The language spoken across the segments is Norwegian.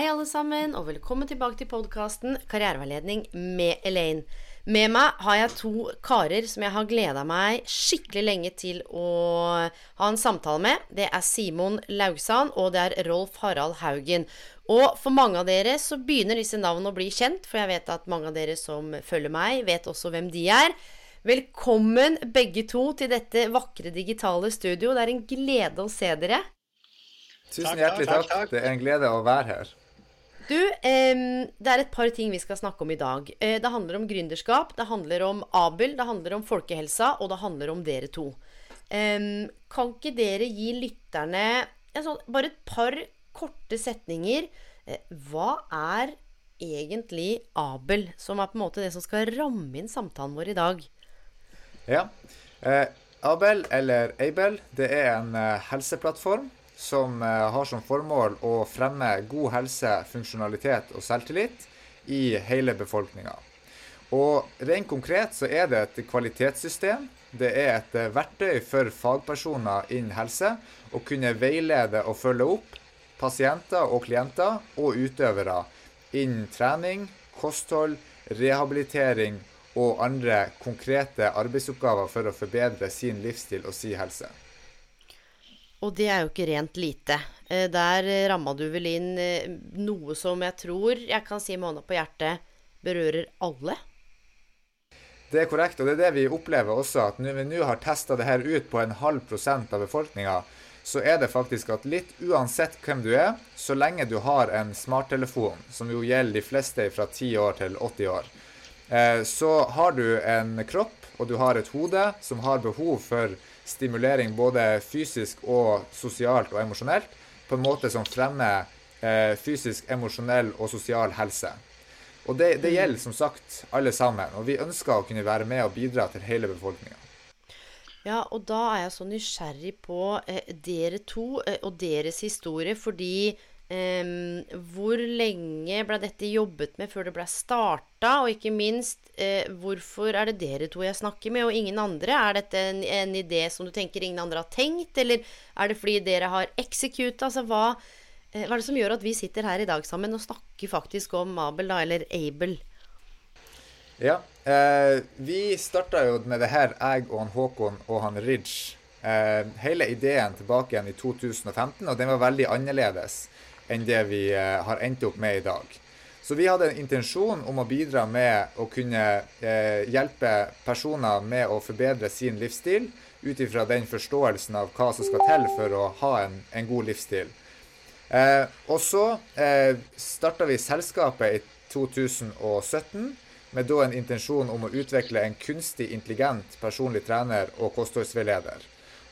Hei, alle sammen, og velkommen tilbake til podkasten Karriereveiledning med Elaine. Med meg har jeg to karer som jeg har gleda meg skikkelig lenge til å ha en samtale med. Det er Simon Laugsan og det er Rolf Harald Haugen. Og for mange av dere så begynner disse navnene å bli kjent, for jeg vet at mange av dere som følger meg, vet også hvem de er. Velkommen begge to til dette vakre digitale studio. Det er en glede å se dere. Tusen hjertelig takk. Det er en glede å være her. Du, det er et par ting vi skal snakke om i dag. Eh, det handler om gründerskap, det handler om Abel, det handler om folkehelsa, og det handler om dere to. Kan ikke dere gi lytterne altså, bare et par korte setninger? Eh, hva er egentlig Abel, som er på en måte det som skal ramme inn samtalen vår i dag? Ja. Eh, Abel, eller Abel, det er en eh, helseplattform som eh, har som formål å fremme god helse, funksjonalitet og selvtillit i hele befolkninga. Og rent konkret så er det et kvalitetssystem. Det er et eh, verktøy for fagpersoner innen helse å kunne veilede og følge opp pasienter og klienter og utøvere innen trening, kosthold, rehabilitering og andre konkrete arbeidsoppgaver for å forbedre sin livsstil og sin helse. Og det er jo ikke rent lite. Eh, der ramma du vel inn eh, noe som jeg tror jeg kan si med hånda på hjertet berører alle? Det er korrekt, og det er det vi opplever også. At når vi nå har testa det her ut på en halv prosent av befolkninga, så er det faktisk at litt uansett hvem du er, så lenge du har en smarttelefon, som jo gjelder de fleste fra 10 år til 80 år, eh, så har du en kropp og du har et hode som har behov for stimulering både fysisk og sosialt og emosjonelt, på en måte som fremmer eh, fysisk, emosjonell og sosial helse. Og det, det, gjelder som sagt alle sammen, og vi ønsker å kunne være med og bidra til hele befolkninga. Ja, og da er jeg så nysgjerrig på eh, dere to eh, og deres historie, fordi Um, hvor lenge ble dette jobbet med før det ble starta? Og ikke minst, uh, hvorfor er det dere to jeg snakker med, og ingen andre? Er dette en, en, idé som du tenker ingen andre har tenkt, eller er det fordi dere har executa? Altså, hva, eh, hva, er det som gjør at vi sitter her i dag sammen og snakker faktisk om Abel, da, eller Abel? Ja, eh, vi starta jo med det her, jeg og han Håkon og han Ridge. hele ideen tilbake igjen i 2015, og den var veldig annerledes enn det vi eh, har endt opp med i dag. Så vi hadde en intensjon om å bidra med å kunne eh, hjelpe personer med å forbedre sin livsstil, ut ifra den forståelsen av hva som skal til for å ha en, en god livsstil. Eh, og så eh, starta vi selskapet i 2017 med da en intensjon om å utvikle en kunstig intelligent personlig trener og kostholdsveileder.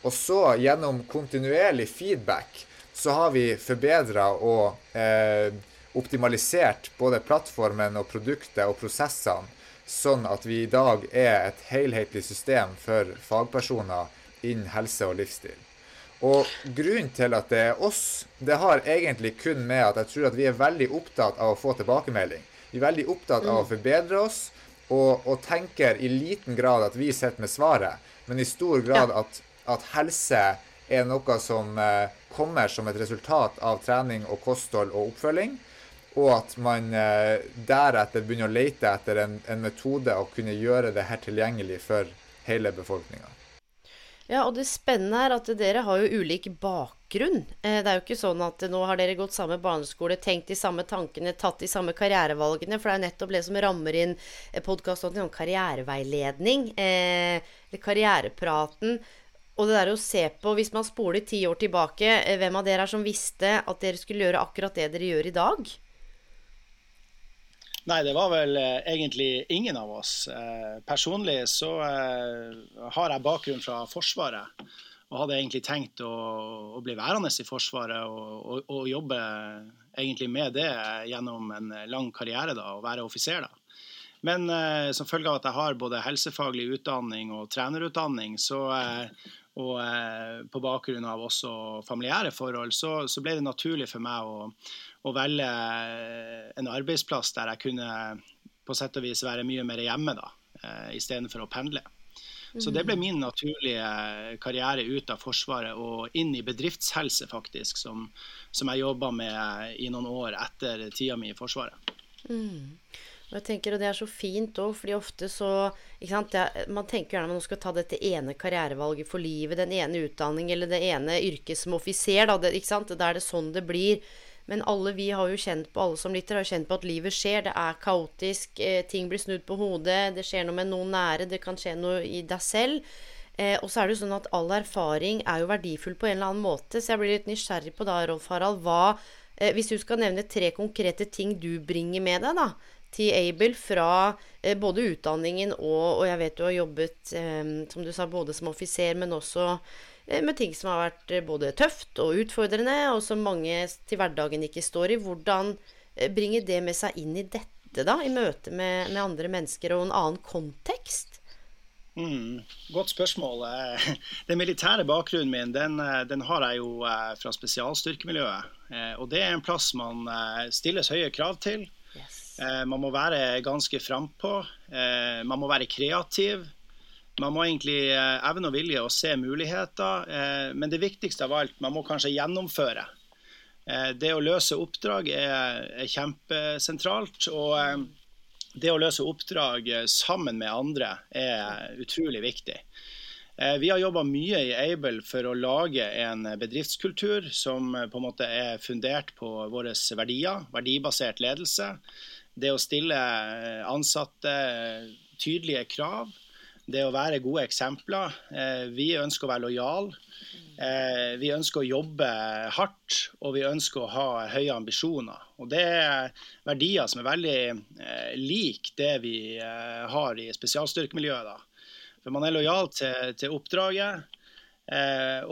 Og så gjennom kontinuerlig feedback så har vi forbedra og eh, optimalisert både plattformen og produktet og prosessene, sånn at vi i dag er et helhetlig system for fagpersoner innen helse og livsstil. Og grunnen til at det er oss, det har egentlig kun med at jeg tror at vi er veldig opptatt av å få tilbakemelding. Vi er veldig opptatt av å mm. forbedre oss, og, og tenker i liten grad at vi sitter med svaret, men i stor grad at, at helse er noe som eh, kommer som et resultat av trening og kosthold og oppfølging. Og at man eh, deretter begynner å lete etter en, en metode å kunne gjøre det her tilgjengelig for hele befolkninga. Ja, og det spennende er at dere har jo ulik bakgrunn. Eh, det er jo ikke sånn at nå har dere gått samme barneskole, tenkt de samme tankene, tatt de samme karrierevalgene. For det er jo nettopp det som rammer inn podkasten om karriereveiledning. Eller karrierepraten. Og det der å se på, hvis man spoler ti år tilbake, eh, hvem av dere er som visste at dere skulle gjøre akkurat det dere gjør i dag? Nei, det var vel eh, egentlig ingen av oss. Eh, personlig så eh, har jeg bakgrunn fra Forsvaret. Og hadde egentlig tenkt å, å bli værende i Forsvaret og, og, og, jobbe egentlig med det gjennom en lang karriere da, og være offiser. da. Men eh, som følge av at jeg har både helsefaglig utdanning og trenerutdanning, så, eh, og eh, på bakgrunn av også familiære forhold, så, så ble det naturlig for meg å, å velge en arbeidsplass der jeg kunne på sett og vis være mye mer hjemme, da, eh, istedenfor å pendle. Så det ble mm. min naturlige karriere ut av Forsvaret og inn i bedriftshelse, faktisk, som, som jeg jobba med i noen år etter tida mi i Forsvaret. Mm. Og jeg tenker, og Det er så fint òg, fordi ofte så er, Man tenker gjerne man skal ta dette ene karrierevalget for livet, den ene utdanning eller det ene yrket som offiser. Da, det, ikke sant? Da er det sånn det blir. Men alle vi har jo kjent på, alle som lytter, har kjent på at livet skjer. Det er kaotisk. Eh, ting blir snudd på hodet. Det skjer noe med noen nære. Det kan skje noe i deg selv. Eh, og så er det jo sånn at all erfaring er jo verdifull på en eller annen måte. Så jeg blir litt nysgjerrig på da, Rolf Harald, hva eh, Hvis du skal nevne tre konkrete ting du bringer med deg, da, til Abel fra eh, både utdanningen og, og jeg vet du har jobbet, eh, som du sa, både som offiser, men også med ting som har vært eh, både tøft og utfordrende, og som mange til hverdagen ikke står i. Hvordan eh, bringer det med seg inn i dette, da, i møte med, med andre mennesker og en annen kontekst? Mm, godt spørsmål. Den militære bakgrunnen min den, den, har jeg jo fra spesialstyrkemiljøet. Og det er en plass man stilles høye krav til. Yes. Man må være ganske frampå. Man må være kreativ. Man må egentlig eh, evne og vilje å se muligheter, eh, men det viktigste av alt, man må kanskje gjennomføre. Eh, det å løse oppdrag er kjempesentralt. og det å løse oppdrag sammen med andre er utrolig viktig. Vi har jobba mye i Able for å lage en bedriftskultur som på en måte er fundert på våre verdier, verdibasert ledelse. Det å stille ansatte tydelige krav det å være gode eksempler. Eh, vi ønsker å være lojale. Eh, vi ønsker å jobbe hardt, og vi ønsker å ha høye ambisjoner. Og Det er verdier som er veldig like lik det vi har i spesialstyrkemiljøet. Da. For Man er lojal til, til oppdraget,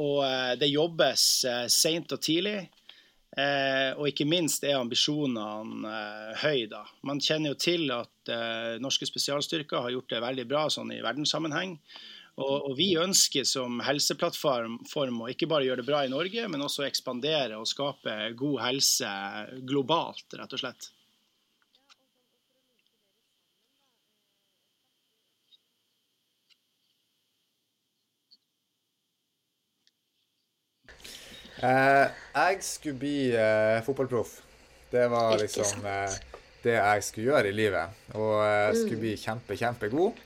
og det jobbes seint og tidlig. Eh, og ikke minst er ambisjonene eh, høye. da. Man kjenner jo til at eh, norske spesialstyrker har gjort det veldig bra sånn i verdenssammenheng. Og, og, vi ønsker som helseplattform å ikke bare gjøre det bra i Norge, men også ekspandere og skape god helse globalt, rett og slett. Eh, jeg skulle bli eh, fotballproff. Det var liksom eh, det jeg skulle gjøre i livet. Og jeg eh, skulle mm. bli kjempe, kjempegod.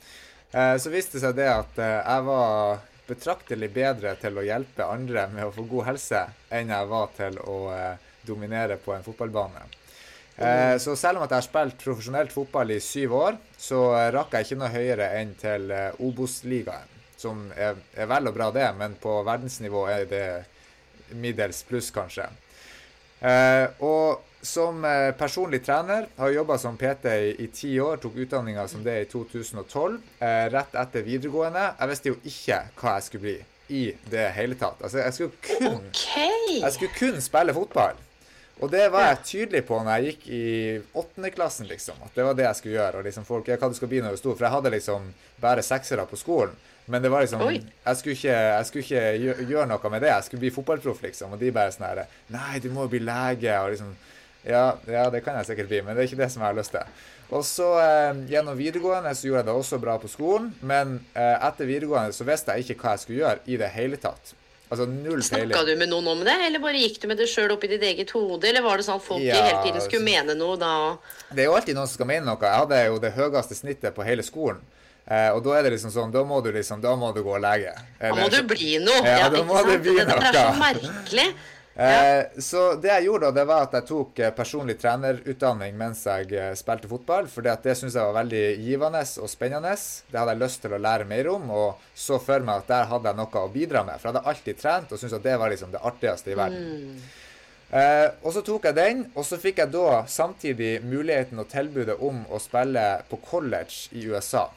Eh, så viste det seg det at jeg var betraktelig bedre til å hjelpe andre med å få god helse enn jeg var til å dominere på en fotballbane. Mm. Så selv om at jeg har spilt profesjonelt fotball i syv år, så rakk jeg ikke noe høyere enn til Obos-ligaen. Som er, er vel og bra, det, men på verdensnivå er det middels pluss, kanskje. Eh, og som eh, personlig trener har jobba som PT i, ti år, tok utdanninga som det i 2012, eh, rett etter videregående. Jeg visste jo ikke hva jeg skulle bli i det hele tatt. Altså, jeg skulle kun, okay. jeg skulle kun spille fotball. Og det var jeg tydelig på når jeg gikk i åttendeklassen, liksom. At det var det jeg skulle gjøre. Og liksom folk, hva du skal bli når du er stor. For jeg hadde liksom bare seksere på skolen. Men det var liksom jeg skulle, ikke, jeg skulle ikke gjøre noe med det. Jeg skulle bli fotballproff, liksom. Og de bare sånn her Nei, du må jo bli lege. Og liksom ja, ja, det kan jeg sikkert bli, men det er ikke det som jeg har lyst til. Og så eh, Gjennom videregående så gjorde jeg det også bra på skolen, men eh, etter videregående så visste jeg ikke hva jeg skulle gjøre i det hele tatt. Altså null peiling. Snakka du med noen om det, eller bare gikk du med det sjøl oppi ditt eget hode? Eller var det sånn at folk ja, hele tiden skulle altså, mene noe da? Det er jo alltid noen som skal mene noe. Jeg hadde jo det høyeste snittet på hele skolen. Eh, og da er det liksom sånn, da må du liksom, da må du gå og lege. da må du bli noe. Ja, da må du bli noe. Det er så merkelig. Eh, så det jeg gjorde da, det var at jeg tok eh, personlig trenerutdanning mens jeg eh, spilte fotball. For det syntes jeg var veldig givende og spennende. Det hadde jeg lyst til å lære mer om, og så for meg at der hadde jeg noe å bidra med. For jeg hadde alltid trent og syntes at det var liksom det artigste i verden. Mm. Eh, og så tok jeg den, og så fikk jeg da samtidig muligheten og tilbudet om å spille på college i USA.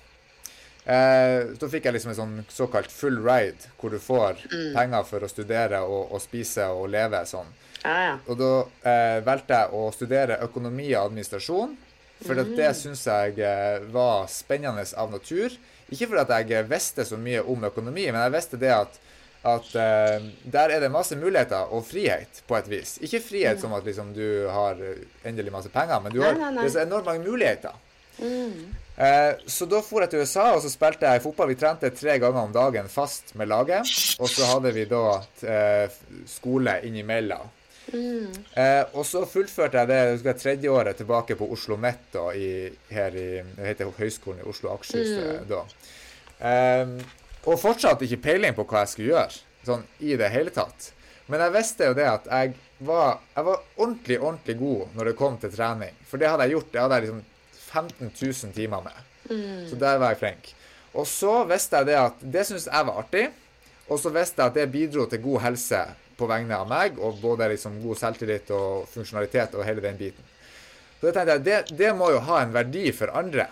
Eh, da fikk jeg liksom en sånn såkalt full ride, hvor du får penger for å studere og, og spise og leve sånn. Ah, ja. Og da eh, valgte jeg å studere økonomi og administrasjon, for at det syns jeg eh, var spennende av natur. Ikke fordi jeg visste så mye om økonomi, men jeg visste det at, at eh, der er det masse muligheter og frihet, på et vis. Ikke frihet som at liksom, du har endelig masse penger, men du Nei, har nei, nei. det så enormt mange muligheter. Eh, så da dro jeg til USA, og så spilte jeg fotball. Vi trente tre ganger om dagen fast med laget. Og så hadde vi da eh, skole innimellom. Eh, og så fullførte jeg det jeg tredje året tilbake på Oslo Mett da, i, her i det heter Høgskolen i Oslo Akershus Mm. da. Eh, og fortsatt ikke peiling på hva jeg skulle gjøre, sånn i det hele tatt. Men jeg visste jo det at jeg var, jeg var ordentlig, ordentlig god når det kom til trening. For det hadde jeg gjort. Det hadde jeg liksom 15 000 timer med. Så der var jeg flink. Og så visste jeg det at det syntes jeg var artig. Og så visste jeg at det bidro til god helse på vegne av meg, og både liksom god selvtillit og funksjonalitet og hele den biten. Så det tenkte jeg, det, det må jo ha en verdi for andre.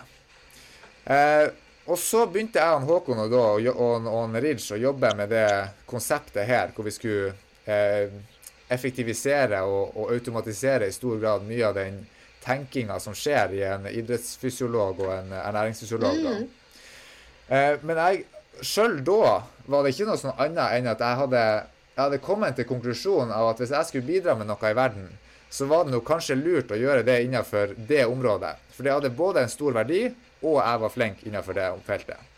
Eh, og så begynte jeg og Håkon og, da, og, og Ridge å jobbe med det konseptet her, hvor vi skulle eh, effektivisere og, og automatisere i stor grad mye av den tenkinga som skjer i en idrettsfysiolog og en ernæringsfysiolog. Da. Eh, men jeg sjøl da var det ikke noe sånn annet enn at jeg hadde, jeg hadde kommet til konklusjonen av at hvis jeg skulle bidra med noe i verden, så var det nok kanskje lurt å gjøre det innenfor det området. For det hadde både en stor verdi, og jeg var flink innenfor det feltet.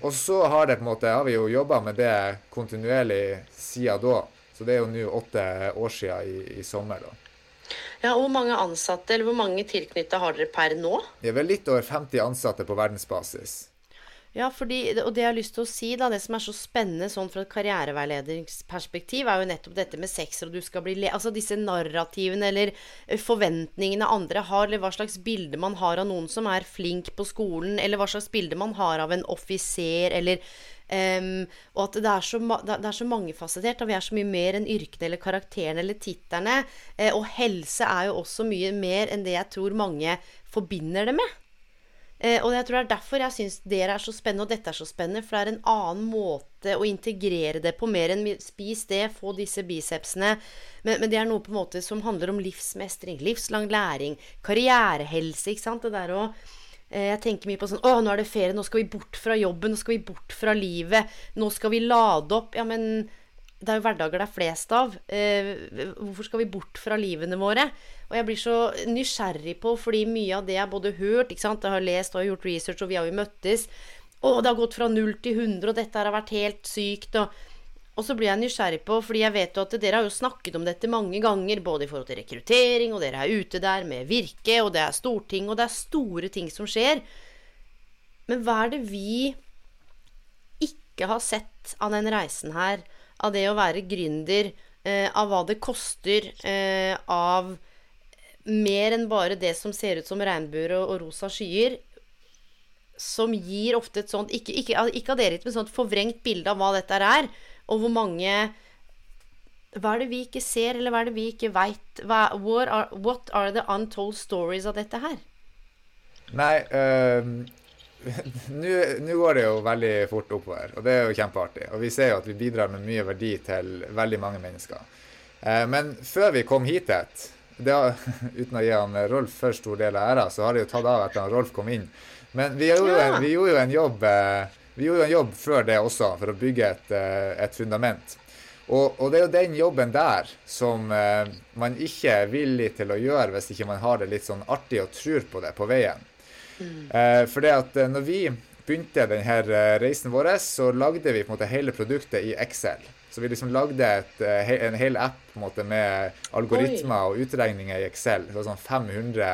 Og så har, det på en måte, har vi jo jobba med det kontinuerlig siden da. Så det er jo nå åtte år siden i, i sommer. da. Ja, Hvor mange ansatte eller hvor mange tilknytta har dere per nå? Det er vel litt over 50 ansatte på verdensbasis. Ja, fordi, og det jeg har lyst til å si, da, det som er så spennende sånn fra et karriereveiledningsperspektiv, er jo nettopp dette med sex, og du skal bli le... Altså disse narrativene eller eh, forventningene andre har, eller hva slags bilde man har av noen som er flink på skolen, eller hva slags bilde man har av en offiser, eller ehm, og at det er, så, det er- så mangefasettert, og vi er så mye mer enn yrkene eller karakterene eller titlene. Uh, og helse er jo også mye mer enn det jeg tror mange forbinder det med. Uh, og jeg tror det er derfor jeg syns dere er så spennende, og dette er så spennende. For det er en annen måte å integrere det på, mer enn spis det, få disse bicepsene. Men, men det er noe på en måte som handler om livsmestring, livslang læring, karrierehelse, ikke sant. Det der å eh, Jeg tenker mye på sånn Å, nå er det ferie, nå skal vi bort fra jobben, nå skal vi bort fra livet. Nå skal vi lade opp. Ja, men det er jo hverdager det er flest av. Eh, hvorfor skal vi bort fra livene våre? Og jeg blir så nysgjerrig på, fordi mye av det jeg både hørt, ikke sant? jeg har lest og har gjort research, og vi har jo møttes Å, det har gått fra null til 100, og dette her har vært helt sykt. Og, og så blir jeg nysgjerrig på, fordi jeg vet jo at dere har jo snakket om dette mange ganger, både i forhold til rekruttering, og dere er ute der med Virke, og det er storting, og det er store ting som skjer. Men hva er det vi ikke har sett av den reisen her, av det å være gründer, eh, av hva det koster, eh, av mer enn bare det som ser ut som regnbuer og, og rosa skyer, som gir ofte et sånt Ikke, ikke, ikke av dere, men et sånt forvrengt bilde av hva dette er, og hvor mange Hva er det vi ikke ser, eller hva er det vi ikke veit? What, what are the untold stories av dette her? Nei, ehm, nå går det jo veldig fort oppover, og det er jo kjempeartig. Og vi ser jo at vi bidrar med mye verdi til veldig mange mennesker. Eh, men før vi kom hit, det har, uten å gi han Rolf for stor del av æra, så har det jo tatt av etter at Rolf kom inn. Men vi gjorde jo en, vi gjorde jo en jobb eh, vi gjorde jo en jobb før det også, for å bygge et, eh, et fundament. Og, og det er jo den jobben der som eh, man ikke er villig til å gjøre hvis ikke man har det litt sånn artig og tror på det på veien. Eh, for det at eh, når vi begynte denne eh, reisen vår, så lagde vi på en måte hele produktet i Excel. Så vi liksom lagde et, en hel app på en måte med algoritmer og utregninger i Excel. Var sånn 500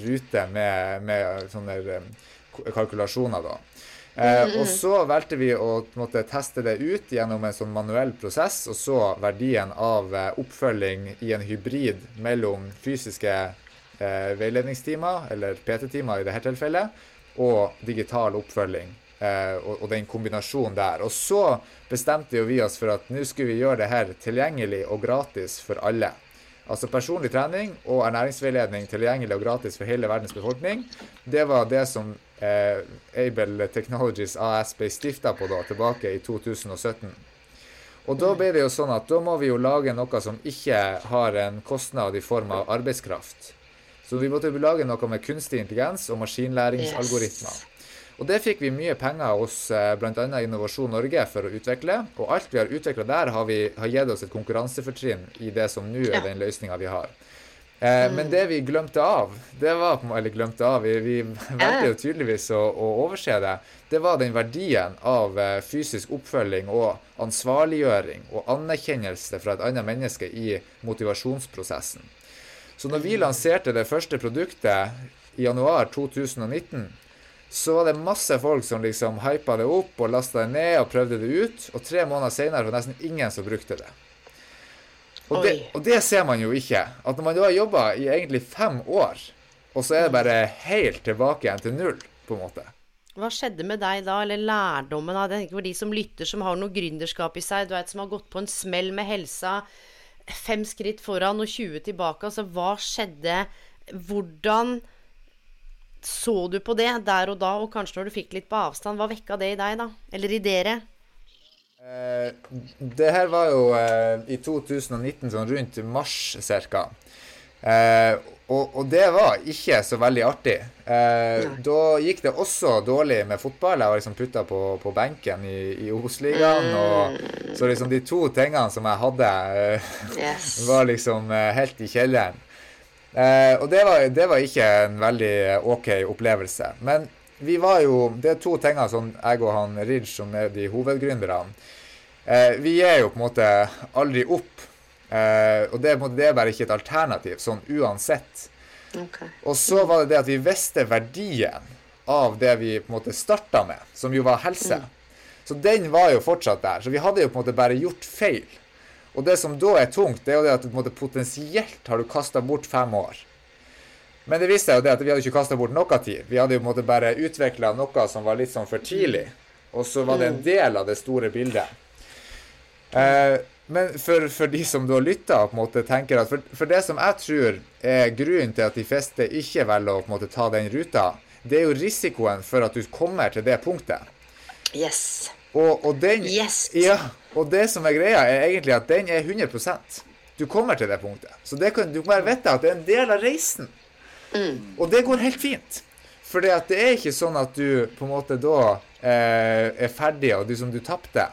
ruter med, med sånne kalkulasjoner da. Eh, og så valgte vi å måte, teste det ut gjennom en sånn manuell prosess, og så verdien av eh, oppfølging i en hybrid mellom fysiske eh, veiledningstimer, eller PT-timer i dette tilfellet, og digital oppfølging. Eh, og, og den kombinasjonen der. Og så bestemte jo vi oss for at nå skulle vi gjøre det her tilgjengelig og gratis for alle. Altså personlig trening og ernæringsveiledning tilgjengelig og gratis for hele verdens befolkning, det var det som eh, Able Technologies AS ble stifta på da, tilbake i 2017. Og da ble det jo sånn at da må vi jo lage noe som ikke har en kostnad i form av arbeidskraft. Så vi måtte lage noe med kunstig intelligens og maskinlæringsalgoritmer. Yes. Og det fikk vi mye penger hos eh, bl.a. Innovasjon Norge for å utvikle. Og alt vi har utvikla der, har, vi, har gitt oss et konkurransefortrinn i det som nå er den løsninga vi har. Eh, mm. Men det vi glemte av, det var Eller glemte av, vi, vi valgte jo tydeligvis å, å, overse det. Det var den verdien av eh, fysisk oppfølging og ansvarliggjøring og anerkjennelse fra et annet menneske i motivasjonsprosessen. Så når vi lanserte det første produktet i januar 2019, så var det masse folk som liksom hypa det opp og lasta det ned og prøvde det ut. Og tre måneder seinere var det nesten ingen som brukte det. Og, det. og, det. ser man jo ikke. At når man da har jobba i egentlig fem år, og så er det bare helt tilbake igjen til null, på en måte. Hva skjedde med deg da, eller lærdommen av det? For de som lytter, som har noe gründerskap i seg, du vet, som har gått på en smell med helsa, fem skritt foran og 20 tilbake. Altså, hva skjedde? Hvordan så du på det der og da, og kanskje når du fikk litt på avstand? Hva vekka det i deg, da? Eller i dere? Eh, det her var jo eh, i 2019, sånn rundt mars ca. Eh, og, og, det var ikke så veldig artig. Eh, da gikk det også dårlig med fotball. Jeg var liksom putta på, på, benken i, i Obos-ligaen. Mm. Så liksom de to tingene som jeg hadde, eh, yes. var liksom eh, helt i kjelleren. Eh, og det var, det var, ikke en veldig OK opplevelse. Men vi var jo Det er to ting som jeg og han Ridge, som er de hovedgründerne, vi er jo på en måte aldri opp Eh, og det, det, er bare ikke et alternativ, sånn uansett. Okay. Og så var det det at vi visste verdien av det vi på en måte starta med, som jo var helse. Mm. Så den var jo fortsatt der. Så vi hadde jo på en måte bare gjort feil. Og det som da er tungt, det er jo det at på en måte, potensielt har du kasta bort fem år. Men det viste jo det at vi hadde ikke kasta bort noe tid. Vi hadde jo måte bare utvikla noe som var litt sånn for tidlig. Og så var det en mm. del av det store bildet. Eh, men for, for, de som da lytter, på en måte tenker at for, for, det som jeg tror er grunnen til at de fleste ikke velger å på en måte ta den ruta, det er jo risikoen for at du kommer til det punktet. Yes. Og, og, den, yes. Ja, og det som er greia, er egentlig at den er 100% Du kommer til det punktet. Så det kan, du kan bare vite at det er en del av reisen. Mm. Og det går helt fint. For det er ikke sånn at du på en måte da eh, er ferdig, og du som du tapte.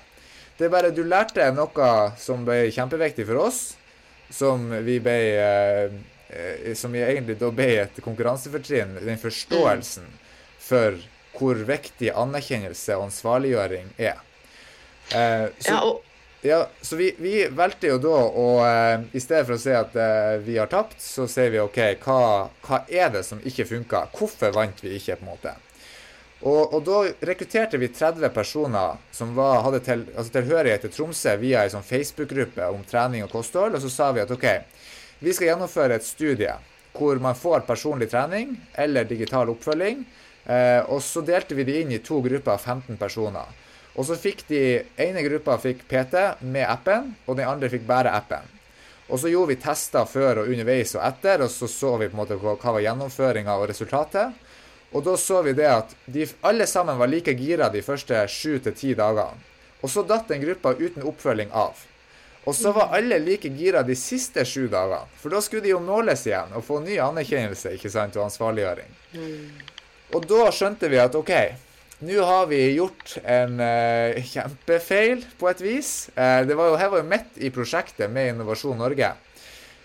Det er bare du lærte noe som ble kjempeviktig for oss, som vi ble eh, eh, Som vi egentlig da ble et konkurransefortrinn. Den forståelsen for hvor viktig anerkjennelse og ansvarliggjøring er. Eh, så, ja, og ja, så vi, vi, valgte jo da å eh, I stedet for å si at eh, vi har tapt, så sier vi OK, hva, hva er det som ikke funka? Hvorfor vant vi ikke, på en måte? Og, og, da rekrutterte vi 30 personer som var, hadde til, altså tilhørighet til Tromsø via ei sånn Facebook-gruppe om trening og kosthold. Og så sa vi at OK, vi skal gjennomføre et studie hvor man får personlig trening eller digital oppfølging. Eh, og så delte vi de inn i to grupper av 15 personer. Og så fikk de ene gruppa fikk PT med appen, og den andre fikk bare appen. Og så gjorde vi tester før og underveis og etter, og så så vi på en måte hva var gjennomføringa og resultatet. Og da så vi det at de alle sammen var like gira de første sju til ti dagene. Og så datt den gruppa uten oppfølging av. Og så var alle like gira de siste sju dagene. For da skulle de jo måles igjen og få ny anerkjennelse ikke sant, og ansvarliggjøring. Og da skjønte vi at OK, nå har vi gjort en uh, kjempefeil på et vis. Uh, det var jo, her var jo midt i prosjektet med Innovasjon Norge.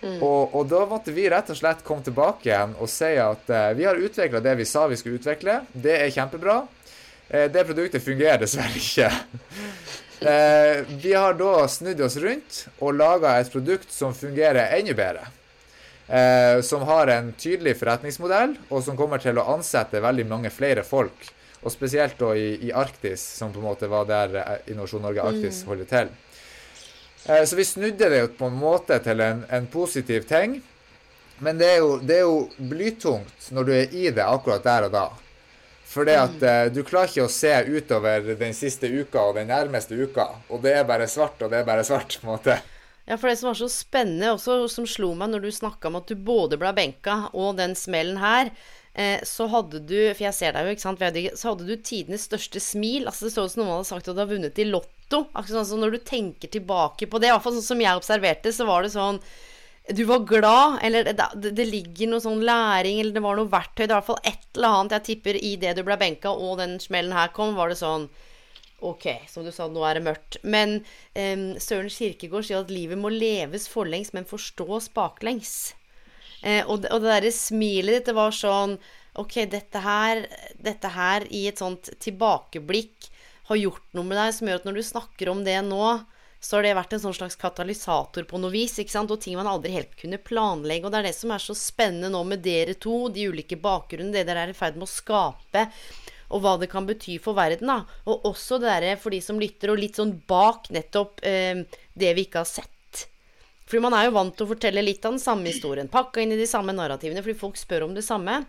Mm. Og, og, da måtte vi rett og slett komme tilbake igjen og si at uh, vi har utvikla det vi sa vi skulle utvikle. Det er kjempebra. Det produktet fungerer dessverre ikke. Vi har da snudd oss rundt og laga et produkt som fungerer enda bedre. Som har en tydelig forretningsmodell, og som kommer til å ansette veldig mange flere folk. Og spesielt da i, i Arktis, som på en måte var der Innovasjon Norge Arktis mm. holder til. Eh, så vi snudde det jo på en måte til en, en positiv ting. Men det er, jo, det er, jo, blytungt når du er i det akkurat der og da. For det at uh, du klarer ikke å se utover den siste uka og den nærmeste uka. Og det er bare svart, og det er bare svart, på en måte. Ja, for det som var så spennende også, som slo meg når du snakka om at du både ble benka og den smellen her, eh, så hadde du For jeg ser deg jo, ikke sant, så hadde du tidenes største smil. Altså Det så ut som noen hadde sagt at du har vunnet i Lotto. Altså, sånn, når du tenker tilbake på det, i hvert fall sånn som jeg observerte, så var det sånn du var glad, eller det, det, ligger noe sånn læring, eller det var noe verktøy. Det er i hvert fall et eller annet jeg tipper i det du ble benka, og den smellen her kom, var det sånn Ok, som du sa, nå er det mørkt. Men um, Søren Kirkegård sier at livet må leves forlengs, men forstås baklengs. Eh, og, og, det derre smilet ditt, det var sånn Ok, dette her, dette her i et sånt tilbakeblikk har gjort noe med deg som gjør at når du snakker om det nå, så har det vært en sånn slags katalysator på noe vis. ikke sant? Og ting man aldri helt kunne planlegge. Og det er det som er så spennende nå med dere to, de ulike bakgrunnene, det dere er i ferd med å skape og hva det kan bety for verden. da. Og også det derre for de som lytter, og litt sånn bak nettopp eh, det vi ikke har sett. Fordi man er jo vant til å fortelle litt av den samme historien. Pakka inn i de samme narrativene, fordi folk spør om det samme.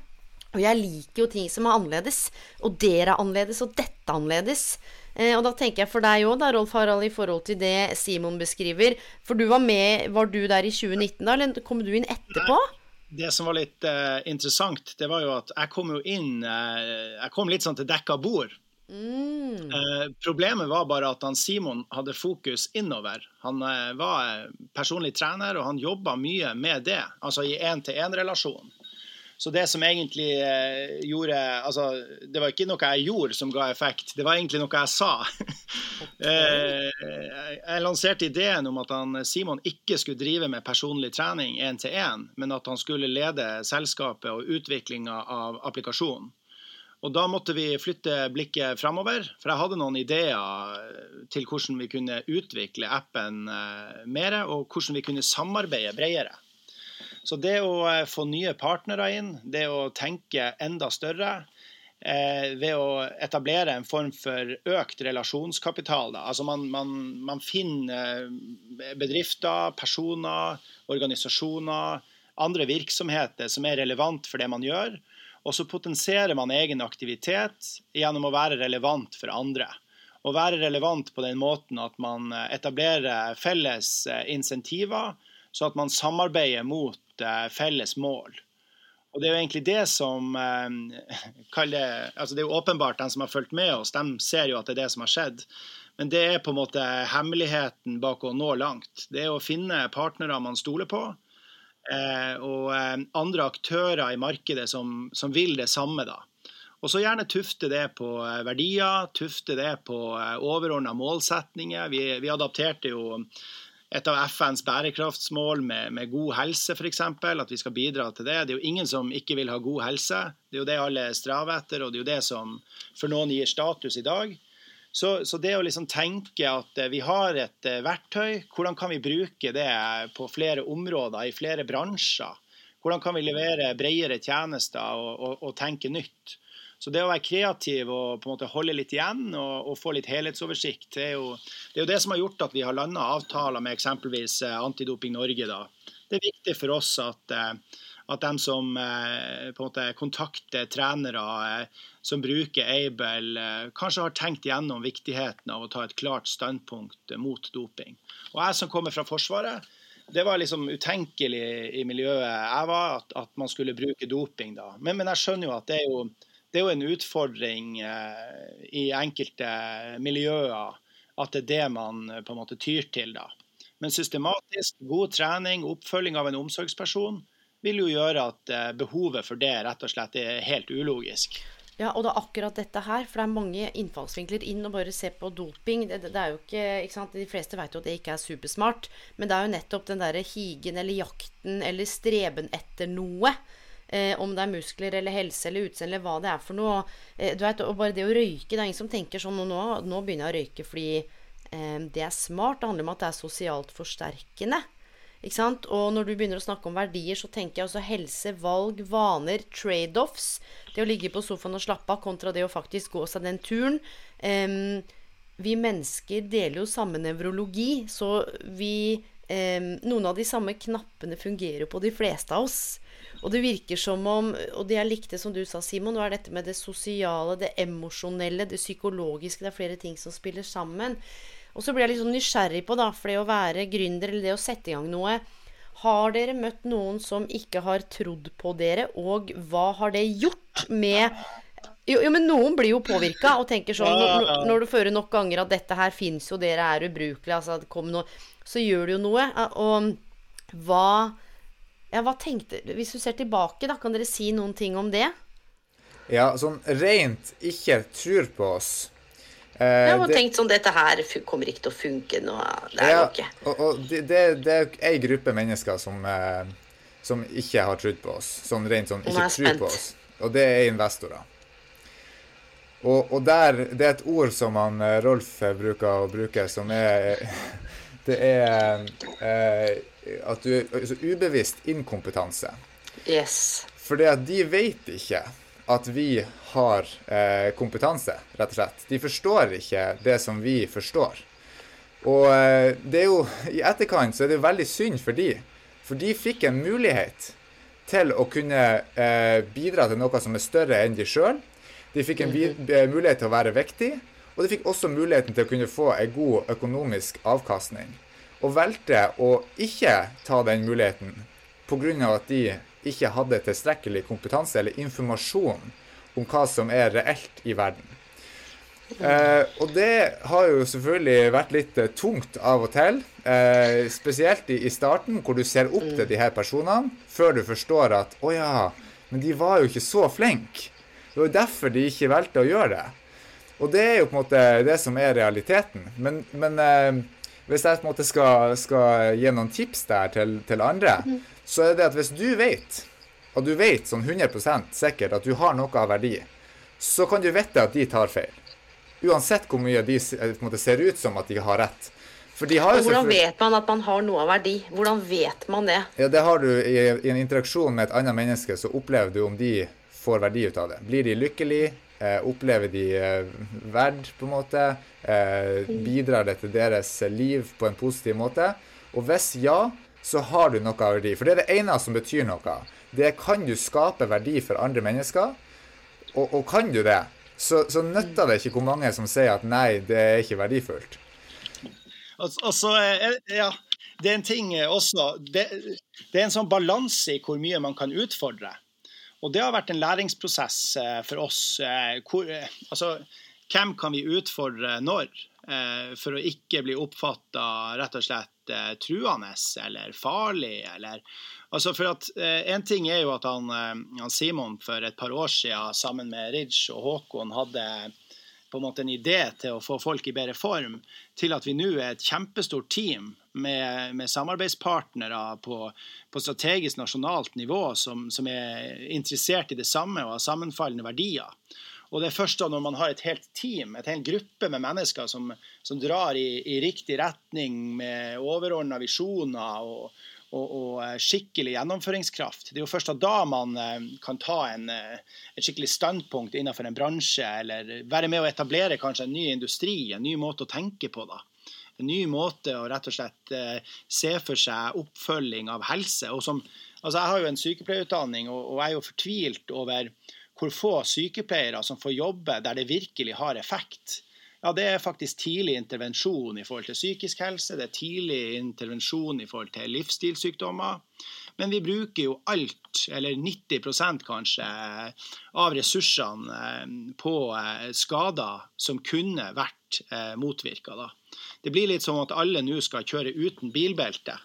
Og jeg liker jo ting som er annerledes. Og dere er annerledes, og dette er annerledes. Eh, og da tenker jeg for deg òg, Rolf Harald, i forhold til det Simon beskriver. For du var med Var du der i 2019, da, eller kom du inn etterpå? Nei det som var litt uh, interessant, det var jo at jeg kom jo inn uh, Jeg kom litt sånn til dekka bord. Mm. Uh, problemet var bare at han Simon hadde fokus innover. Han var personlig trener, og han jobba mye med det, altså i én-til-én-relasjon. Så det som egentlig eh, gjorde altså, Det var ikke noe jeg gjorde som ga effekt, det var egentlig noe jeg sa. eh, jeg lanserte ideen om at han, Simon ikke skulle drive med personlig trening én til én, men at han skulle lede selskapet og utviklinga av applikasjonen. Og Da måtte vi flytte blikket framover, for jeg hadde noen ideer til hvordan vi kunne utvikle appen eh, mer, og hvordan vi kunne samarbeide bredere. Så det å eh, få nye partnere inn, det å tenke enda større eh, ved å etablere en form for økt relasjonskapital. Da. Altså man, man, man finner eh, bedrifter, personer, organisasjoner, andre virksomheter som er relevant for det man gjør. Og så potenserer man egen aktivitet gjennom å være relevant for andre. Å være relevant på den måten at man etablerer felles insentiver, så at man samarbeider mot Eh, felles mål. Og Det er jo egentlig det som eh, kaller, altså Det er jo åpenbart, den som har fulgt med oss, de ser jo at det er det som har skjedd. Men det er på en måte hemmeligheten bak å nå langt. Det er å finne partnere man stoler på. Eh, og andre aktører i markedet som, som vil det samme. da. Og så gjerne tufte det på verdier, tufte det på overordna målsetninger. Vi, vi adapterte jo et av FNs bærekraftsmål med, med god helse, f.eks. At vi skal bidra til det. Det er jo ingen som ikke vil ha god helse. Det er jo det alle strever etter, og det er jo det som for noen gir status i dag. Så, så det å liksom tenke at eh, vi har et eh, verktøy, hvordan kan vi bruke det på flere områder, i flere bransjer? Hvordan kan vi levere bredere tjenester og, og, og tenke nytt? Så det å være kreativ og på en måte holde litt igjen og, og få litt helhetsoversikt, det er, jo, det er, jo, det som har gjort at vi har landa avtaler med eksempelvis eh, Antidoping Norge. Da. Det er viktig for oss at, eh, at de som eh, på en måte kontakter trenere som bruker Aibel, kanskje har tenkt gjennom viktigheten av å ta et klart standpunkt mot doping. Og jeg som kommer fra Forsvaret, det var liksom utenkelig i miljøet jeg var, at, at man skulle bruke doping da. Men, men, jeg skjønner jo at det er jo det er jo en utfordring eh, i enkelte miljøer at det er det man eh, på en måte tyr til. da. Men systematisk, god trening, oppfølging av en omsorgsperson vil jo gjøre at eh, behovet for det rett og slett er helt ulogisk. Ja, og det er akkurat dette her, for det er mange innfallsvinkler inn og bare se på doping. Det, det er jo ikke, ikke sant? De fleste vet jo at det ikke er supersmart, men det er jo nettopp den derre higen eller jakten eller streben etter noe Eh, om det er muskler eller helse eller utseende eller hva det er for noe. Eh, vet, og bare det å røyke Det er ingen som tenker sånn nå, nå begynner jeg å røyke fordi eh, det er smart. Det handler om at det er sosialt forsterkende. Ikke sant? Og når du begynner å snakke om verdier, så tenker jeg altså helse, valg, vaner, trade-offs. Det å ligge på sofaen og slappe av kontra det å faktisk gå seg den turen. Vi mennesker deler jo samme nevrologi, så vi Noen av de samme knappene fungerer på de fleste av oss. Og det virker som om Og det jeg likte, som du sa, Simon, var dette med det sosiale, det emosjonelle, det psykologiske. Det er flere ting som spiller sammen. Og så blir jeg litt sånn nysgjerrig på, da, for det å være gründer eller det å sette i gang noe Har dere møtt noen som ikke har trodd på dere, og hva har det gjort med jo, jo, men noen blir jo påvirka og tenker sånn når, når, du fører nok ganger at 'dette her fins jo, dere er ubrukelige', altså kom Så gjør det jo noe. Og hva Ja, hva tenkte Hvis du ser tilbake, da, kan dere si noen ting om det? Ja, sånn rent ikke tror på oss. Eh, jeg har det, tenkt sånn Dette her kommer ikke til å funke nå. Det er ja, ikke. Og, og det, det, det, er ei gruppe mennesker som, eh, som ikke har trodd på oss. Som rent sånn ikke tror på oss. Og det er investorer. Og, og, der, det er et ord som han eh, Rolf bruker å bruke, som er Det er eh, at du altså ubevisst inkompetanse. Yes. Fordi de vet ikke at vi har eh, kompetanse, rett og slett. De forstår ikke det som vi forstår. Og eh, det er jo I etterkant så er det veldig synd for de. For de fikk en mulighet til å kunne eh, bidra til noe som er større enn de sjøl. De fikk en mhm. eh, mulighet til å være viktig, og de fikk også muligheten til å kunne få en god økonomisk avkastning. Og valgte å ikke ta den muligheten pga. at de ikke hadde tilstrekkelig kompetanse eller informasjon om hva som er reelt i verden. Eh, og det har jo selvfølgelig vært litt eh, tungt av og til. Eh, spesielt i, i, starten, hvor du ser opp til de her personene, før du forstår at å ja, men de var jo ikke så flinke. Det var jo derfor de ikke valgte å gjøre det. Og det er jo på en måte det som er realiteten. Men, men eh, hvis jeg på en måte skal, skal gi noen tips der til, til andre, mm. så er det at hvis du vet, og du vet sånn 100% sikkert at du har noe av verdi, så kan du vite at de tar feil. Uansett hvor mye de en måte, ser ut som at de har rett. De har hvordan vet man at man har noe av verdi? Hvordan vet man det? Ja, Det har du i, i en interaksjon med et annet menneske, så opplever du om de får verdi ut av det. Blir de lykkelige? Eh, opplever de eh, verd, på en måte? Eh, bidrar det til deres liv på en positiv måte? Og hvis ja, så har du noe av verdi. For det er det ene som betyr noe. Det kan du skape verdi for andre mennesker. Og, og kan du det, så, så nytter det ikke hvor mange som sier at nei, det er ikke verdifullt. Altså, ja, det er en ting også Det, det er en sånn balanse i hvor mye man kan utfordre. Og det har vært en læringsprosess eh, for oss. Eh, hvor, eh, altså, hvem kan vi utfordre når? For å ikke bli oppfatta rett og slett truende eller farlig. Eller, altså for at En ting er jo at han, han Simon for et par år siden sammen med Ridge og Håkon hadde på en måte en idé til å få folk i bedre form, til at vi nå er et kjempestort team med, med samarbeidspartnere på, på, strategisk nasjonalt nivå som, som, er interessert i det samme og har sammenfallende verdier. Og det er først da når man har et helt team, et helt gruppe med mennesker som, som drar i, i, riktig retning med overordna visjoner og, og, og, eh, skikkelig gjennomføringskraft. Det er jo først da man eh, kan ta en, eh, et skikkelig standpunkt innenfor en bransje, eller være med å etablere kanskje en ny industri, en ny måte å tenke på. da en ny måte å rett og slett eh, se for seg oppfølging av helse. Som, altså jeg har jo en sykepleierutdanning, og, og jeg er jo fortvilt over hvor få sykepleiere som får jobbe der det virkelig har effekt. Ja, Det er faktisk tidlig intervensjon i forhold til psykisk helse, det er tidlig intervensjon i forhold til livsstilssykdommer. Men vi bruker jo alt, eller 90% kanskje, av ressursene eh, på eh, skader som kunne vært motvirka. Det blir litt som at alle nå skal kjøre uten bilbelte.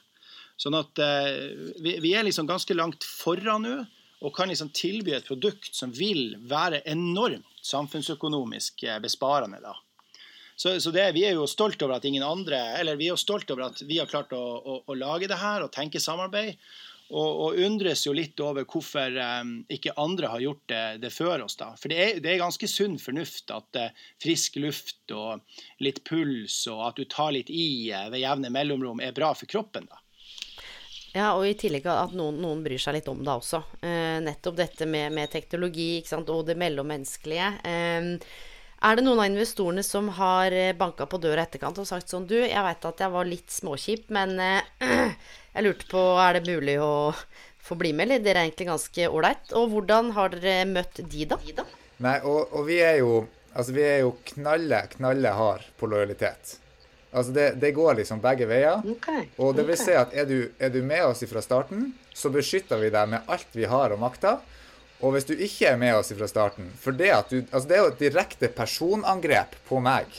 Sånn at eh, vi, vi, er liksom ganske langt foran nå og kan liksom tilby et produkt som vil være enormt samfunnsøkonomisk eh, besparende. da. Så, så det, Vi er jo stolt over at ingen andre, eller vi er jo stolt over at vi har klart å, å, å lage det her og tenke samarbeid. Og, og, undres jo litt over hvorfor um, ikke andre har gjort det, det før oss. da. For det er, det er ganske sunn fornuft at uh, frisk luft og litt puls og at du tar litt i uh, ved jevne mellomrom er bra for kroppen. da. Ja, og i tillegg at noen, noen bryr seg litt om det også. Uh, nettopp dette med, med teknologi og det mellommenneskelige. Er det noen av investorene som har banka på døra etterkant og sagt sånn Du, jeg veit at jeg var litt småkjip, men Jeg lurte på, er det mulig å få bli med, eller? Dere er egentlig ganske ålreit. Og hvordan har dere møtt de, da? Nei, og, og vi er jo Altså, vi er jo knalle, knalle hard på lojalitet. Altså det, det går liksom begge veier. Okay. Og det vil okay. si at er du, er du med oss fra starten, så beskytter vi deg med alt vi har og makter. Og hvis du ikke er med oss fra starten For det, du, altså det er jo et direkte personangrep på meg.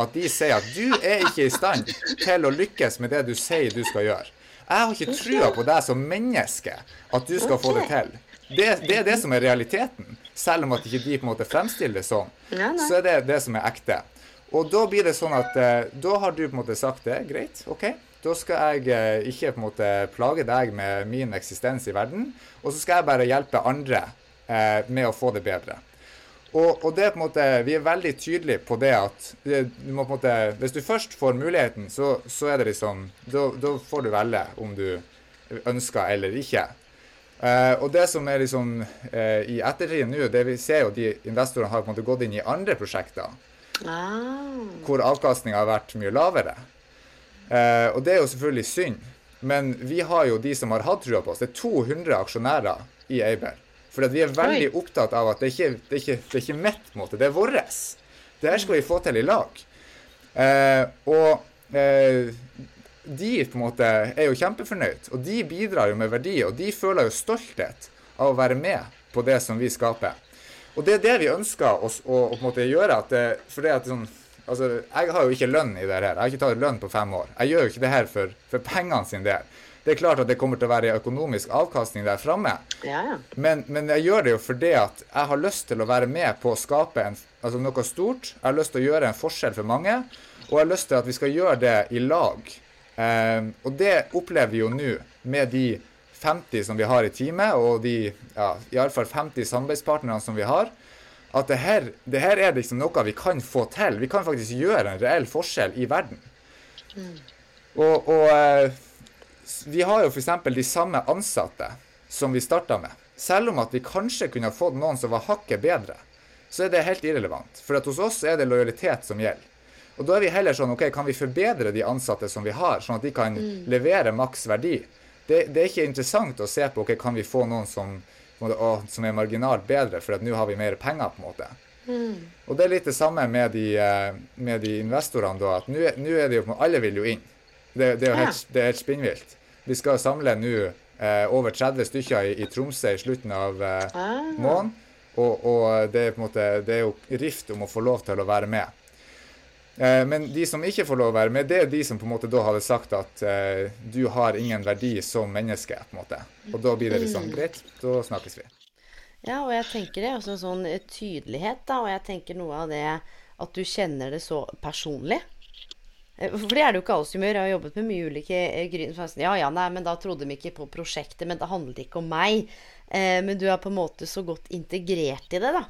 At de sier at du er ikke i stand til å lykkes med det du sier du skal gjøre. Jeg har ikke trua på deg som menneske, at du skal få det til. Det, det, er det som er realiteten. Selv om at ikke de på en måte fremstiller det sånn, så er det det som er ekte. Og da blir det sånn at eh, da har du på en måte sagt det. Greit, OK. Da skal jeg eh, ikke på en måte plage deg med min eksistens i verden. Og så skal jeg bare hjelpe andre eh, med å få det bedre. Og, og, det er på en måte, vi er veldig tydelige på det at du må på en måte, hvis du først får muligheten, så, så er det liksom da, da, får du velge om du ønsker eller ikke. Uh, og det som er liksom uh, i ettertid nå, det vi ser jo de investorene har på en måte gått inn i andre prosjekter ah. hvor avkastninga har vært mye lavere. Uh, og det er jo selvfølgelig synd, men vi har jo de som har hatt trua på oss. Det er 200 aksjonærer i Aber. For vi er veldig Oi. opptatt av at det ikke det er ikke, det er ikke mitt, måte. Det er vår. Det her skal vi få til i lag. Eh, og eh, de på en måte er jo kjempefornøyd, og de bidrar jo med verdi. Og de føler jo stolthet av å være med på det som vi skaper. Og det er det vi ønsker oss å, å på en måte gjøre. At det, for det at sånn, altså, Jeg har jo ikke lønn i det her. Jeg har ikke tatt lønn på fem år. Jeg gjør jo ikke det her for, for pengene sin del. Det er klart at det kommer til å være økonomisk avkastning der framme, ja, ja. men, men, jeg gjør det jo fordi at jeg har lyst til å være med på å skape en, altså noe stort. Jeg har lyst til å gjøre en forskjell for mange, og jeg har lyst til at vi skal gjøre det i lag. Um, og det opplever vi jo nå med de 50 som vi har i teamet, og de ja, iallfall 50 samarbeidspartnerne som vi har. At det her, det her, er liksom noe vi kan få til. Vi kan faktisk gjøre en reell forskjell i verden. Mm. Og, og eh, vi har jo f.eks. de samme ansatte som vi starta med. Selv om at vi kanskje kunne ha fått noen som var hakket bedre, så er det helt irrelevant. For at hos oss er det lojalitet som gjelder. Og da er vi heller sånn OK, kan vi forbedre de ansatte som vi har, sånn at de kan mm. levere maks verdi? Det, det, er ikke interessant å se på OK, kan vi få noen som, å, som er marginalt bedre, for at nå har vi mer penger, på en måte. Mm. Og det er litt det samme med de, eh, med de investorene, da. At nå er det jo Alle vil jo inn. Det, det, er jo helt, det er helt spinnvilt. Vi skal samle nå eh, over 30 stykker i, i, Tromsø i slutten av eh, ah. måneden. Og, og det, er måte, det, er jo rift om å få lov til å være med. Eh, men de som ikke får lov å være med, det er de som på en måte da hadde sagt at eh, du har ingen verdi som menneske. på en måte. Og da blir det sånn greit, da snakkes vi. Ja, og jeg tenker det også en sånn tydelighet, da. Og jeg tenker noe av det at du kjenner det så personlig. For det er det jo ikke alle som gjør. Jeg har jobbet med mye ulike eh. Ja, ja, nei, men da trodde de ikke på prosjektet. Men det handlet ikke om meg. Eh, men du er på en måte så godt integrert i det, da.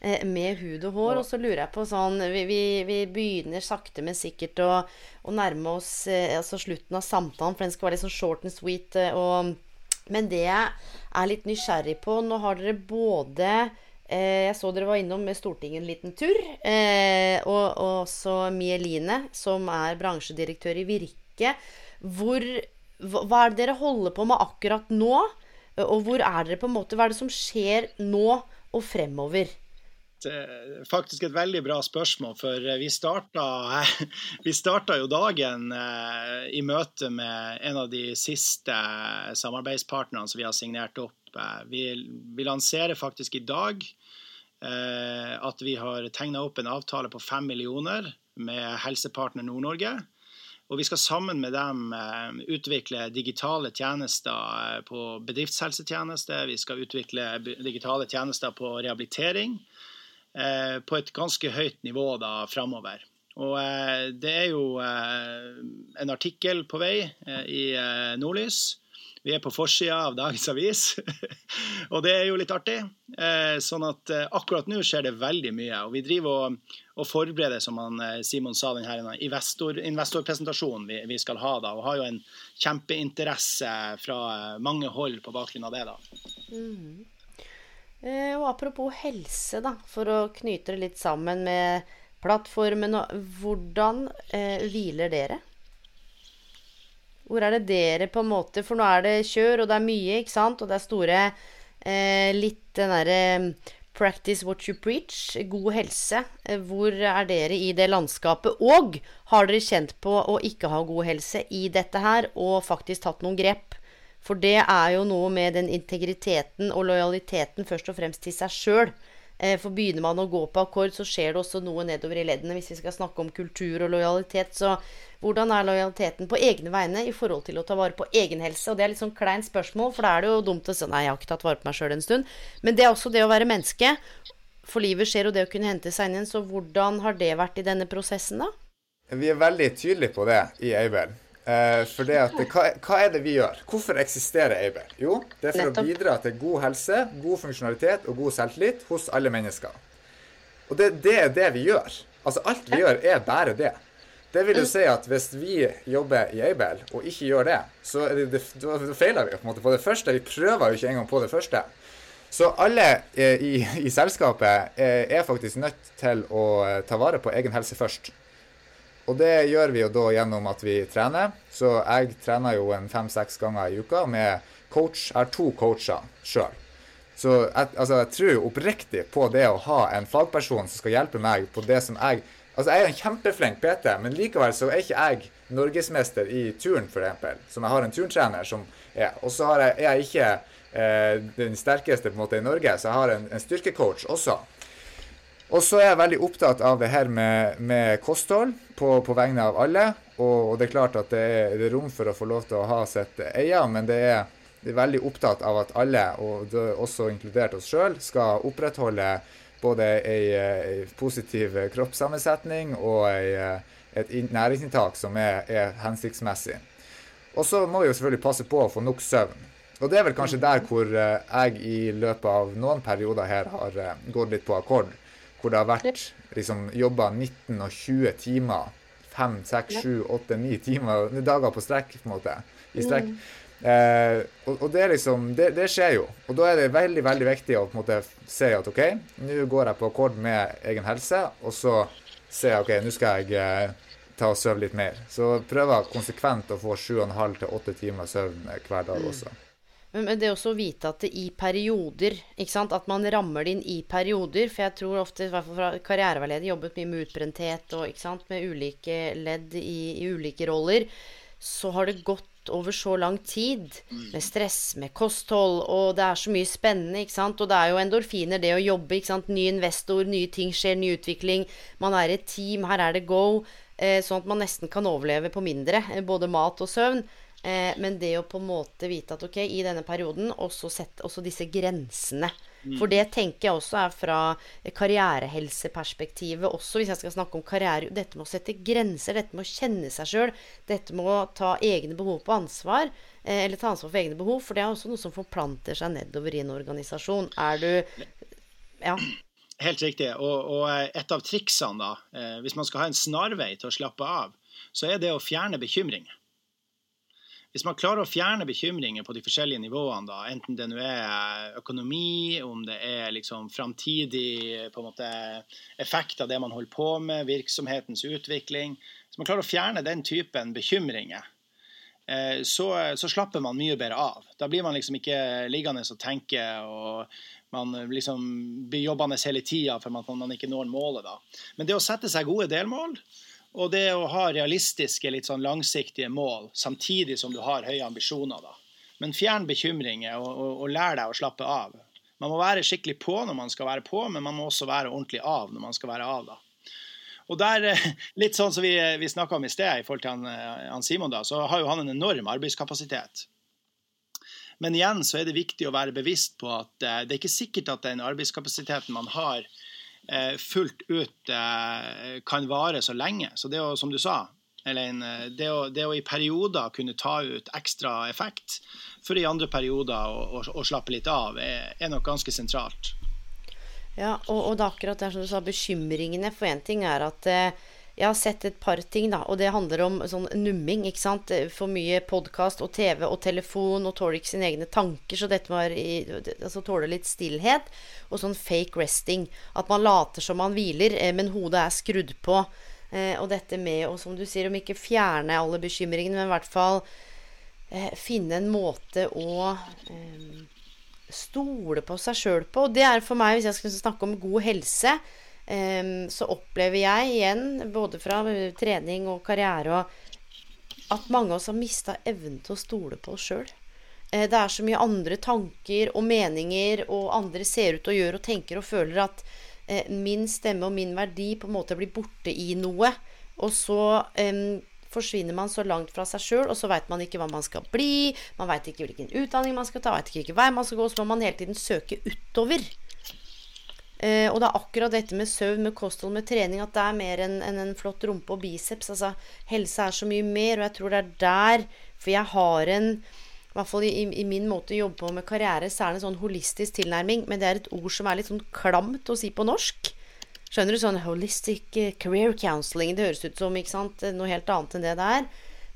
Eh, med hud og hår. Og så lurer jeg på sånn Vi, vi, vi begynner sakte, men sikkert å, å nærme oss altså slutten av samtalen, for den skal være litt sånn short and sweet. Og, men det jeg er litt nysgjerrig på Nå har dere både jeg så dere var innom Stortinget en liten tur. Eh, og også Mieline, som er bransjedirektør i Virke. Hvor, hva er det dere holder på med akkurat nå? Og hvor er dere på en måte Hva er det som skjer nå og fremover? faktisk et veldig bra spørsmål, for vi starta, vi starta jo dagen eh, i møte med en av de siste samarbeidspartnerne som vi har signert opp. Vi, vi lanserer faktisk i dag Eh, at vi har tegna opp en avtale på fem millioner med Helsepartner Nord-Norge. Og vi skal sammen med dem eh, utvikle digitale tjenester eh, på bedriftshelsetjeneste. Vi skal utvikle digitale tjenester på rehabilitering på et ganske høyt nivå da framover. Og det er jo en artikkel på vei i Nordlys vi er på forsida av dagens avis, og det er jo litt artig. Eh, sånn at eh, akkurat nå skjer det veldig mye. Og vi driver og, og forbereder, som han, eh, Simon sa, denne investor, investorpresentasjonen vi, vi, skal ha da. Og har jo en kjempeinteresse fra mange hold på bakgrunn av det, da. Mm. Og apropos helse, da, for å knyte det litt sammen med plattformen. Hvordan eh, hviler dere? Hvor er det dere på en måte For nå er det kjør, og det er mye, ikke sant? Og det er store eh, Litt den derre Practice what you preach. God helse. Eh, hvor er dere i det landskapet? Og har dere kjent på å ikke ha god helse i dette her, og faktisk tatt noen grep? For det er jo noe med den integriteten og lojaliteten først og fremst til seg sjøl. Eh, for begynner man å gå på akkord, så skjer det også noe nedover i leddene. Hvis vi skal snakke om kultur og lojalitet, så hvordan er lojaliteten på egne vegne i forhold til å ta vare på egen helse? Og det er litt sånn kleint spørsmål, for da er det jo dumt å si nei, jeg har ikke tatt vare på meg sjøl en stund. Men det er også det å være menneske. For livet skjer, og det å kunne hente seg inn igjen. Så hvordan har det vært i denne prosessen, da? Vi er veldig tydelige på det i Aibel. Eh, for det at, hva, hva, er det vi gjør? Hvorfor eksisterer Aibel? Jo, det er for Nettopp. å bidra til god helse, god funksjonalitet og god selvtillit hos alle mennesker. Og det, det er det vi gjør. Altså alt vi gjør, er bare det. Det vil jo si at hvis vi jobber i Aibel og ikke gjør det, så det, det, da feiler vi på, på det første. Vi prøver jo ikke engang på det første. Så alle i, i, i, selskapet er, eh, er faktisk nødt til å eh, ta vare på egen helse først. Og det gjør vi jo da gjennom at vi trener. Så jeg trener jo en fem-seks ganger i uka med coach. Jeg har to coacher sjøl. Så jeg, altså, jeg tror oppriktig på det å ha en fagperson som skal hjelpe meg på det som jeg Altså, jeg er en kjempeflink PT, men likevel så er ikke jeg norgesmester i turn, f.eks. Som jeg har en turntrener som er. Og så er jeg ikke eh, den sterkeste på en måte i Norge, så jeg har en, en styrkecoach også. Og så er jeg veldig opptatt av det her med, med kosthold på, på, vegne av alle. Og, og, det er klart at det er, det er, rom for å få lov til å ha sitt eie, men det er, det er veldig opptatt av at alle, og også inkludert oss sjøl, skal opprettholde både ei, ei positiv kroppssammensetning og ei, et næringsinntak som er, er hensiktsmessig. Og så må vi jo selvfølgelig passe på å få nok søvn. Og det er vel kanskje der hvor eh, jeg i løpet av noen perioder her har eh, gått litt på akkord. Hvor det har vært liksom jobba 19 og 20 timer. 5, 6, 7, 8, 9 timer, dager på strekk, på en måte. I strekk. Mm. Eh, og, og, det, liksom, det, det, skjer jo. Og da er det veldig veldig viktig å på en måte se at OK, nå går jeg på akkord med egen helse, og så ser jeg OK, nå skal jeg eh, ta og sove litt mer. Så prøver konsekvent å få 7,5 til 8 timer søvn hver dag mm. også. Men det også å vite at det i perioder ikke sant? At man rammer det inn i perioder. For jeg tror ofte, i hvert fall fra karriereveileder, jobbet mye med utbrenthet og ikke sant? med ulike ledd i, i ulike roller. Så har det gått over så lang tid. Med stress, med kosthold, og det er så mye spennende, ikke sant. Og det er jo endorfiner, det å jobbe, ikke sant. Ny investor, nye ting skjer, ny utvikling. Man er et team, her er det go. Eh, sånn at man nesten kan overleve på mindre. Eh, både mat og søvn. Eh, men det å på en måte vite at ok, i denne perioden, også sette også disse grensene. Mm. For det tenker jeg også er fra karrierehelseperspektivet også, hvis jeg skal snakke om karriere. Dette med å sette grenser, dette med å kjenne seg sjøl, dette med å ta egne behov på ansvar. Eh, eller ta ansvar for egne behov, for det er også noe som forplanter seg nedover i en organisasjon. Er du Ja. Helt riktig. Og, og eh, et av triksene, da, eh, hvis man skal ha en snarvei til å slappe av, så er det å fjerne bekymringer. Hvis man klarer å fjerne bekymringer på de forskjellige nivåene, da, enten det nå er økonomi, om det er liksom framtidig effekt av det man holder på med, virksomhetens utvikling Hvis man klarer å fjerne den typen bekymringer, eh, så, så, slapper man mye bedre av. Da blir man liksom ikke liggende og tenke og man liksom blir jobbende hele tida for at man ikke når målet. da. Men det å sette seg gode delmål og det å ha realistiske, litt sånn langsiktige mål samtidig som du har høye ambisjoner. da. Men fjern bekymringer og, og, og lær deg å slappe av. Man må være skikkelig på når man skal være på, men man må også være ordentlig av når man skal være av. da. Og der, eh, Litt sånn som vi, vi snakka om i sted, i forhold til han, eh, han, Simon, da, så har jo han en enorm arbeidskapasitet. Men igjen så er det viktig å være bevisst på at eh, det er ikke sikkert at den arbeidskapasiteten man har, fullt ut eh, kan vare så lenge. Så det å, som du sa, Elaine, eh, det å, det å i perioder kunne ta ut ekstra effekt, for i andre perioder å, å slappe litt av, er, er nok ganske sentralt. Ja, og, og det er akkurat det som du sa, bekymringene. For én ting er at eh, jeg har sett et par ting, da, og det handler om sånn numming. ikke sant? For mye podkast og TV og telefon og tåler ikke sine egne tanker, så dette var i, altså tåler litt stillhet. Og sånn fake resting. At man later som man hviler, eh, men hodet er skrudd på. Eh, og dette med å, som du sier, om ikke fjerne alle bekymringene, men i hvert fall eh, finne en måte å stole på seg sjøl på. Og det er for meg, hvis jeg skal snakke om god helse, eh, så opplever jeg igjen, både fra trening og karriere, at mange av oss har mista evnen til å stole på oss sjøl. Eh, det er så mye andre tanker og meninger, og andre ser ut og gjør og tenker og føler at eh, min stemme og min verdi på en måte blir borte i noe. Og så um, forsvinner man så langt fra seg sjøl, og så veit man ikke hva man skal bli. Man veit ikke hvilken utdanning man skal ta, veit ikke hvilken vei man skal gå. Så må man hele tiden søke utover. Eh, og det er akkurat dette med søvn, med kosthold, med trening, at det er mer enn en, en flott rumpe og biceps. Altså, helse er så mye mer, og jeg tror det er der For jeg har en i hvert fall i, i, min måte å jobbe på med karriere, så er det en sånn holistisk tilnærming. Men det er et ord som er litt sånn klamt å si på norsk. Skjønner du? Sånn holistic eh, career counseling. Det høres ut som ikke sant? noe helt annet enn det det er.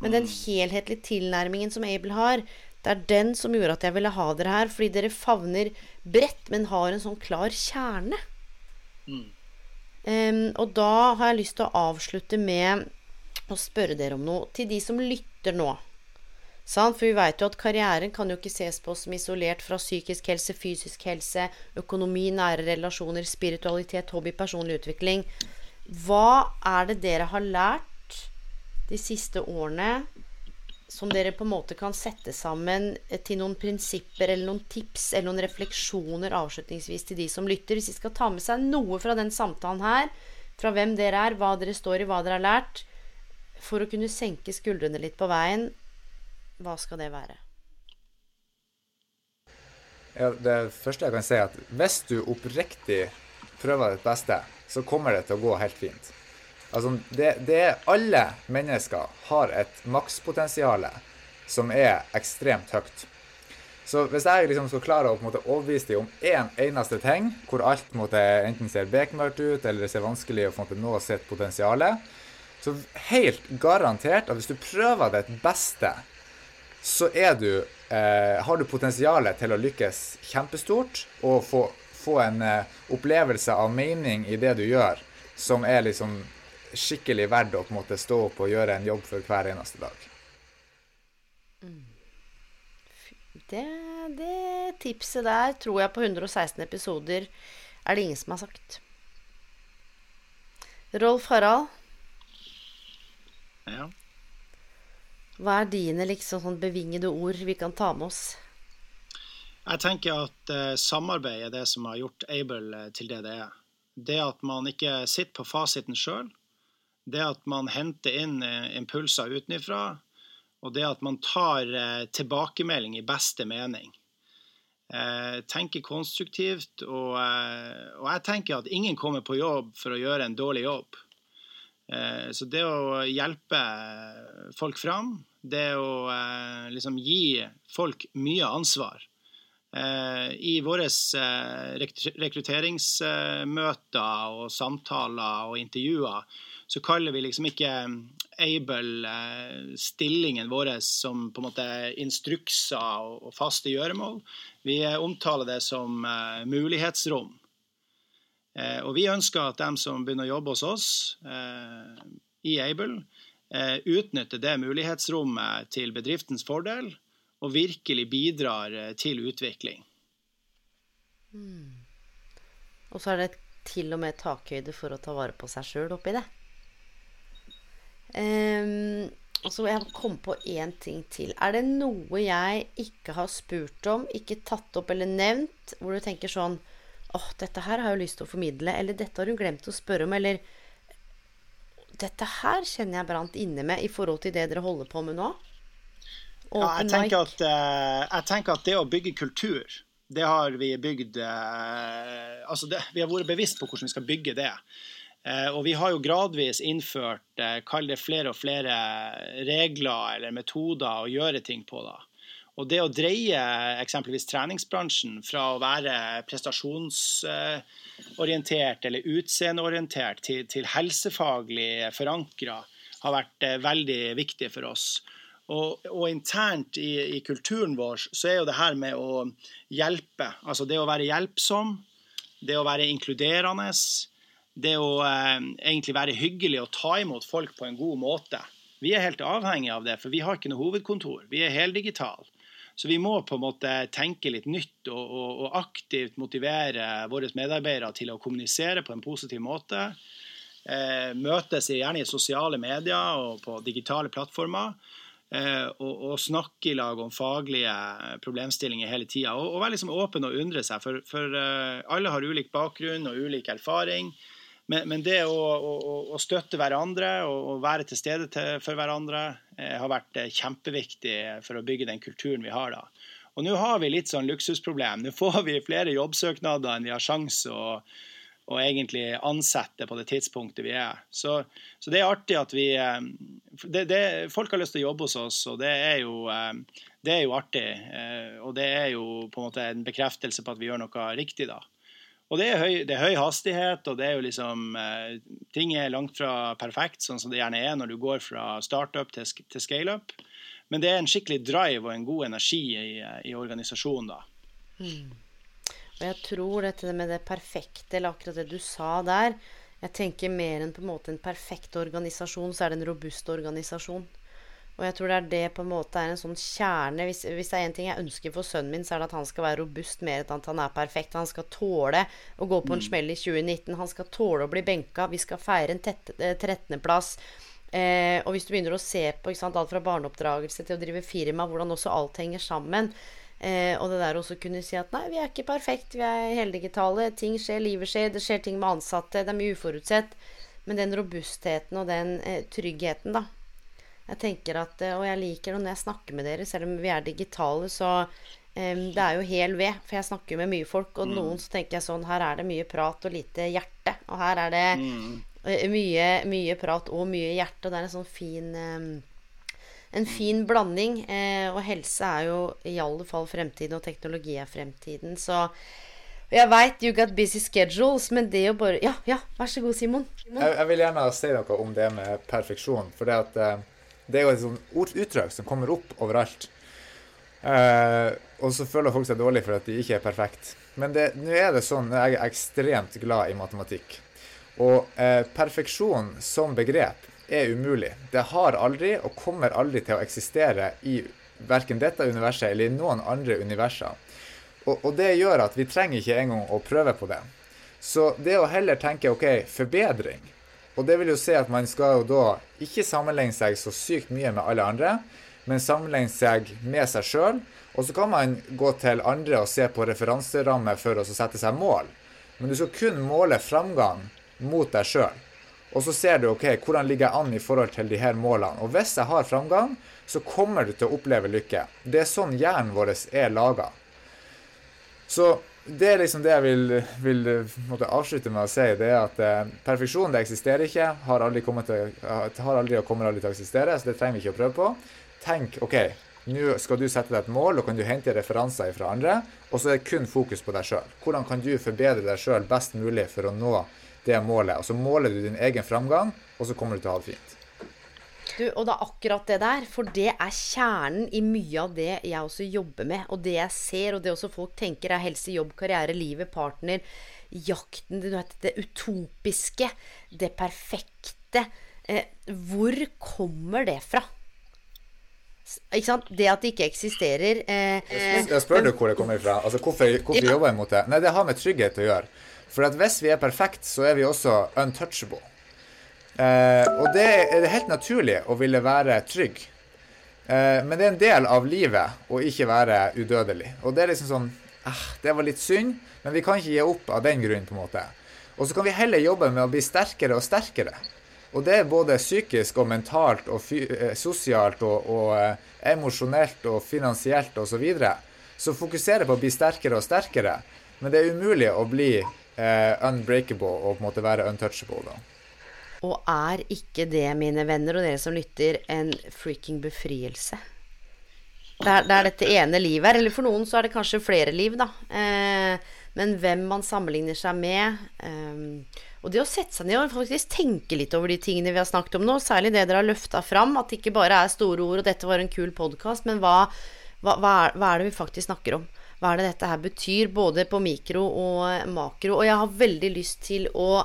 Men den helhetlige tilnærmingen som Abel har, det er den som gjorde at jeg ville ha dere her. Fordi dere favner bredt, men har en sånn klar kjerne. Mm. Um, og da har jeg lyst til å avslutte med å spørre dere om noe. Til de som lytter nå. Sant? For vi vet jo at karrieren kan jo ikke ses på som isolert fra psykisk helse, fysisk helse, økonomi, nære relasjoner, spiritualitet, hobby, personlig utvikling. Hva er det dere har lært de siste årene som dere på en måte kan sette sammen til noen prinsipper eller noen tips eller noen refleksjoner avslutningsvis til de som lytter? Hvis de skal ta med seg noe fra den samtalen her, fra hvem dere er, hva dere står i, hva dere har lært, for å kunne senke skuldrene litt på veien, hva skal det være? Ja, det første jeg kan si, er at hvis du oppriktig prøver ditt beste, så kommer det til å gå helt fint. Altså, det, det Alle mennesker har et makspotensial som er ekstremt høyt. Så hvis jeg liksom skal klare å måte, overbevise dem om én en eneste ting, hvor alt måte, enten ser bekmørkt ut eller det ser vanskelig å måte, nå sitt potensial, så helt garantert at hvis du prøver ditt beste så er du eh, har du potensialet til å lykkes kjempestort og få, få en eh, opplevelse av mening i det du gjør, som er liksom skikkelig verdt å på en måte stå opp og gjøre en jobb for hver eneste dag. Mm. Det, det tipset der tror jeg på 116 episoder er det ingen som har sagt. Rolf Harald? Ja. Hva er dine liksom sånn bevingede ord vi kan ta med oss? Jeg tenker at uh, samarbeid er det som har gjort Able uh, til det det er. Det at man ikke sitter på fasiten sjøl. Det at man henter inn uh, impulser utenfra. Og det at man tar tilbakemelding i beste mening. tenker konstruktivt. Og, og jeg tenker at ingen kommer på jobb for å gjøre en dårlig jobb. Så det å hjelpe folk fram, det å eh, liksom gi folk mye ansvar. Eh, I våre eh, rekrutteringsmøter og samtaler og intervjuer så kaller vi liksom ikke Able stillingen vår som på en måte instrukser og faste gjøremål. Vi omtaler det som mulighetsrom. Og vi ønsker at de som begynner å jobbe hos oss i Able, Eh, utnytter det mulighetsrommet til bedriftens fordel, og virkelig bidrar eh, til utvikling. Mm. Og så er det til og med takhøyde for å ta vare på seg sjøl oppi det. Um, og så jeg kom på én ting til. Er det noe jeg ikke har spurt om, ikke tatt opp eller nevnt, hvor du tenker sånn åh, oh, dette her har jeg lyst til å formidle, eller dette har hun glemt å spørre om, eller dette her kjenner jeg brant inne med i forhold til det dere holder på med nå? Ja, jeg, tenker at, uh, jeg tenker at det å bygge kultur, det har vi bygd uh, Altså, det, vi har vært bevisst på hvordan vi skal bygge det. Uh, og vi har jo gradvis innført, kall det flere og flere regler eller metoder å gjøre ting på. da. Og det å dreie eksempelvis treningsbransjen fra å være prestasjonsorientert eller utseendeorientert til, til helsefaglig forankra har vært eh, veldig viktig for oss. Og, og internt i, i, kulturen vår så er jo det her med å hjelpe, altså det å være hjelpsom, det å være inkluderende, det å eh, egentlig være hyggelig og ta imot folk på en god måte. Vi er helt avhengig av det, for vi har ikke noe hovedkontor. Vi er heldigitale. Så vi må på en måte tenke litt nytt og, og, og aktivt motivere våre medarbeidere til å kommunisere på en positiv måte. Eh, møtes gjerne i sosiale medier og på digitale plattformer. Eh, og, og, snakke i lag om faglige problemstillinger hele tida. Og, og, være liksom åpen og undre seg, for, for uh, alle har ulik bakgrunn og ulik erfaring. Men, men det å, å, å, støtte hverandre og, være til stede til, for hverandre eh, har vært eh, kjempeviktig for å bygge den kulturen vi har da. Og nå har vi litt sånn luksusproblem. Nå får vi flere jobbsøknader enn vi har sjanse å, å egentlig ansette på det tidspunktet vi er. Så, så det er artig at vi eh, det, det, Folk har lyst til å jobbe hos oss, og det er jo, eh, det er jo artig. Og det er jo på en måte en bekreftelse på at vi gjør noe riktig da. Og det er, høy, det er høy hastighet, og det er jo liksom eh, Ting er langt fra perfekt, sånn som det gjerne er når du går fra startup til, til scaleup. Men det er en skikkelig drive og en god energi i, i organisasjonen da. Mm. Og jeg tror dette med det perfekte, eller akkurat det du sa der Jeg tenker mer enn på en måte en perfekt organisasjon, så er det en robust organisasjon. Og jeg tror det er det på en måte er en sånn kjerne hvis, hvis, det er én ting jeg ønsker for sønnen min, så er det at han skal være robust mer enn at han er perfekt. Han skal tåle å gå på en mm. smell i 2019. Han skal tåle å bli benka. Vi skal feire en 13.-plass. Eh, eh, og hvis du begynner å se på sant, alt fra barneoppdragelse til å drive firma, hvordan også alt henger sammen eh, Og det der også kunne si at nei, vi er ikke perfekt, vi er heldigitale. Ting skjer, livet skjer, det skjer ting med ansatte, det er mye uforutsett. Men den robustheten og den eh, tryggheten, da, jeg tenker at, eh, Og jeg liker det når jeg snakker med dere, selv om vi er digitale, så um, det er jo hel ved. For jeg snakker med mye folk, og mm. noen så tenker jeg sånn Her er det mye prat og lite hjerte. Og her er det mm. uh, mye, mye, prat og mye hjerte, og det er en sånn fin en fin blanding. Eh, og helse er jo i alle fall fremtiden, og teknologi er fremtiden. Så jeg veit you got busy schedules, men det å bare Ja, ja, vær så god, Simon. Simon. Jeg, jeg, vil gjerne si noe om det med perfeksjon. For det at eh, det er jo et sånt uttrykk som kommer opp overalt. Eh, og så føler folk seg dårlig for at de ikke er perfekt. Men nå er det sånn jeg er ekstremt glad i matematikk. Og eh, perfeksjon som begrep er umulig. Det har aldri og kommer aldri til å eksistere i verken dette universet eller i noen andre universer. Og, og det gjør at vi trenger ikke engang å prøve på det. Så det å heller tenke OK, forbedring og det vil jo si at man skal jo da ikke sammenligne seg så sykt mye med alle andre, men sammenligne seg med seg sjøl. Og så kan man gå til andre og se på referanserammer for å sette seg mål. Men du skal kun måle framgang mot deg sjøl. Og så ser du ok, hvordan ligger jeg an i forhold til de her målene. Og hvis jeg har framgang, så kommer du til å oppleve lykke. Det er sånn hjernen vår er laga. Så det er liksom det jeg vil, vil avslutte med å si. Det er at eh, perfeksjon det eksisterer ikke. Har aldri, til, har aldri og kommer aldri til å eksistere, så det trenger vi ikke å prøve på. Tenk OK, nå skal du sette deg et mål, og kan du hente referanser fra andre. Og så er det kun fokus på deg sjøl. Hvordan kan du forbedre deg sjøl best mulig for å nå det målet? Og så måler du din egen framgang, og så kommer du til å ha det fint. Du, og det er akkurat det der. For det er kjernen i mye av det jeg også jobber med. Og det jeg ser, og det også folk tenker, er helse, jobb, karriere, livet, partner. Jakten, det, det utopiske. Det perfekte. Eh, hvor kommer det fra? Ikke sant? Det at det ikke eksisterer eh, Jeg spør du hvor det kommer fra. Altså, hvorfor, hvorfor ja. jobber jeg mot det? Nei, det har med trygghet å gjøre. For at hvis vi er perfekt, så er vi også untouchable. Eh, og det er helt naturlig å ville være trygg. Eh, men det er en del av livet å ikke være udødelig. Og det er liksom sånn eh, Det var litt synd, men vi kan ikke gi opp av den grunn, på en måte. Og så kan vi heller jobbe med å bli sterkere og sterkere. Og det er både psykisk og mentalt og eh, sosialt og, og eh, emosjonelt og finansielt osv. Så, videre. så fokusere på å bli sterkere og sterkere. Men det er umulig å bli eh, unbreakable og på en måte være untouchable. da. Og er ikke det, mine venner og dere som lytter, en freaking befrielse? Det er, det er dette ene livet her. Eller for noen så er det kanskje flere liv, da. Eh, men hvem man sammenligner seg med. Eh, og det å sette seg ned og faktisk tenke litt over de tingene vi har snakket om nå, særlig det dere har løfta fram, at det ikke bare er store ord og 'dette var en kul podkast', men hva, hva, hva, er, hva er det vi faktisk snakker om? Hva er det dette her betyr, både på mikro og makro? Og jeg har veldig lyst til å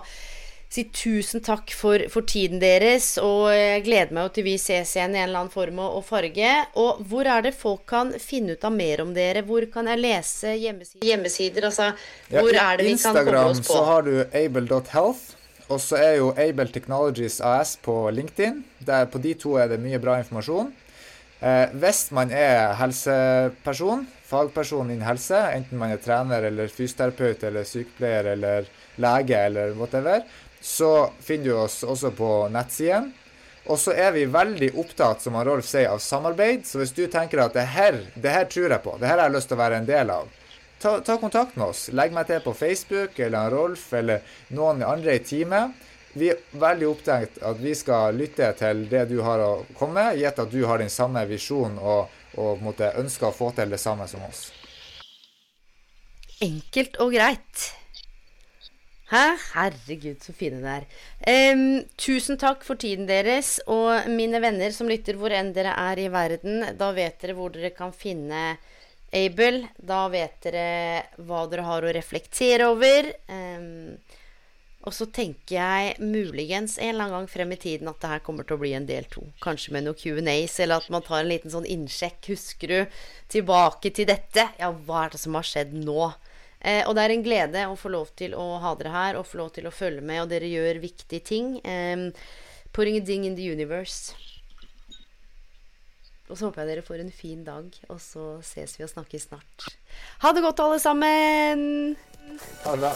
si tusen takk for, for, tiden deres. Og jeg gleder meg jo til vi ses igjen i en eller annen form og farge. Og hvor er det folk kan finne ut av mer om dere? Hvor kan jeg lese hjemmesider? hjemmesider? Altså, hvor ja, er det vi Instagram kan komme oss på? så har du able.health. Og så er jo Able Technologies AS på LinkedIn. Der på de to er det mye bra informasjon. Eh, hvis man er helseperson, fagperson innen helse, enten man er trener eller fysioterapeut eller sykepleier eller lege eller whatever, så finner du oss også på nettsiden. Og så er vi veldig opptatt, som Rolf sier, av samarbeid. Så hvis du tenker at det her, det her tror jeg på, det her har jeg lyst til å være en del av, ta, ta kontakt med oss. Legg meg til på Facebook eller Rolf eller noen andre i teamet. Vi er veldig opptatt at vi skal lytte til det du har å komme med, gitt at du har den samme visjonen og, og måtte, ønsker å få til det samme som oss. Enkelt og greit. Hæ? Herregud, så fine det er. Um, tusen takk for tiden deres. Og mine venner som lytter, hvor enn dere er i verden, da vet dere hvor dere kan finne Abel. Da vet dere hva dere har å reflektere over. Um, og så tenker jeg muligens en eller annen gang frem i tiden at det her kommer til å bli en del to. Kanskje med noen Q&As, eller at man tar en liten sånn innsjekk. Husker du tilbake til dette? Ja, hva er det som har skjedd nå? Eh, og det er en glede å få lov til å ha dere her og få lov til å følge med, og dere gjør viktige ting. Eh, putting a ding in the universe. Og så håper jeg dere får en fin dag, og så ses vi og snakkes snart. Ha det godt, alle sammen! Det bra.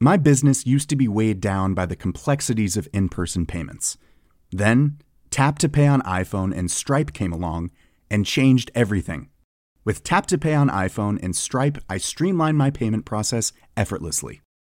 My business used to be weighed down by the complexities of in person payments. Then, Tap to Pay on iPhone and Stripe came along and changed everything. With Tap to Pay on iPhone and Stripe, I streamlined my payment process effortlessly.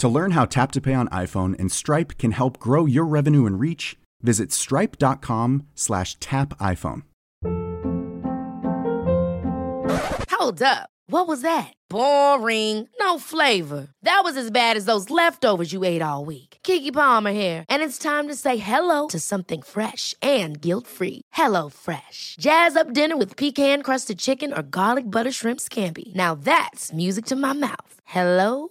To learn how Tap to Pay on iPhone and Stripe can help grow your revenue and reach, visit stripe.com/tapiphone. Hold up. What was that? Boring. No flavor. That was as bad as those leftovers you ate all week. Kiki Palmer here, and it's time to say hello to something fresh and guilt-free. Hello Fresh. Jazz up dinner with pecan-crusted chicken or garlic butter shrimp scampi. Now that's music to my mouth. Hello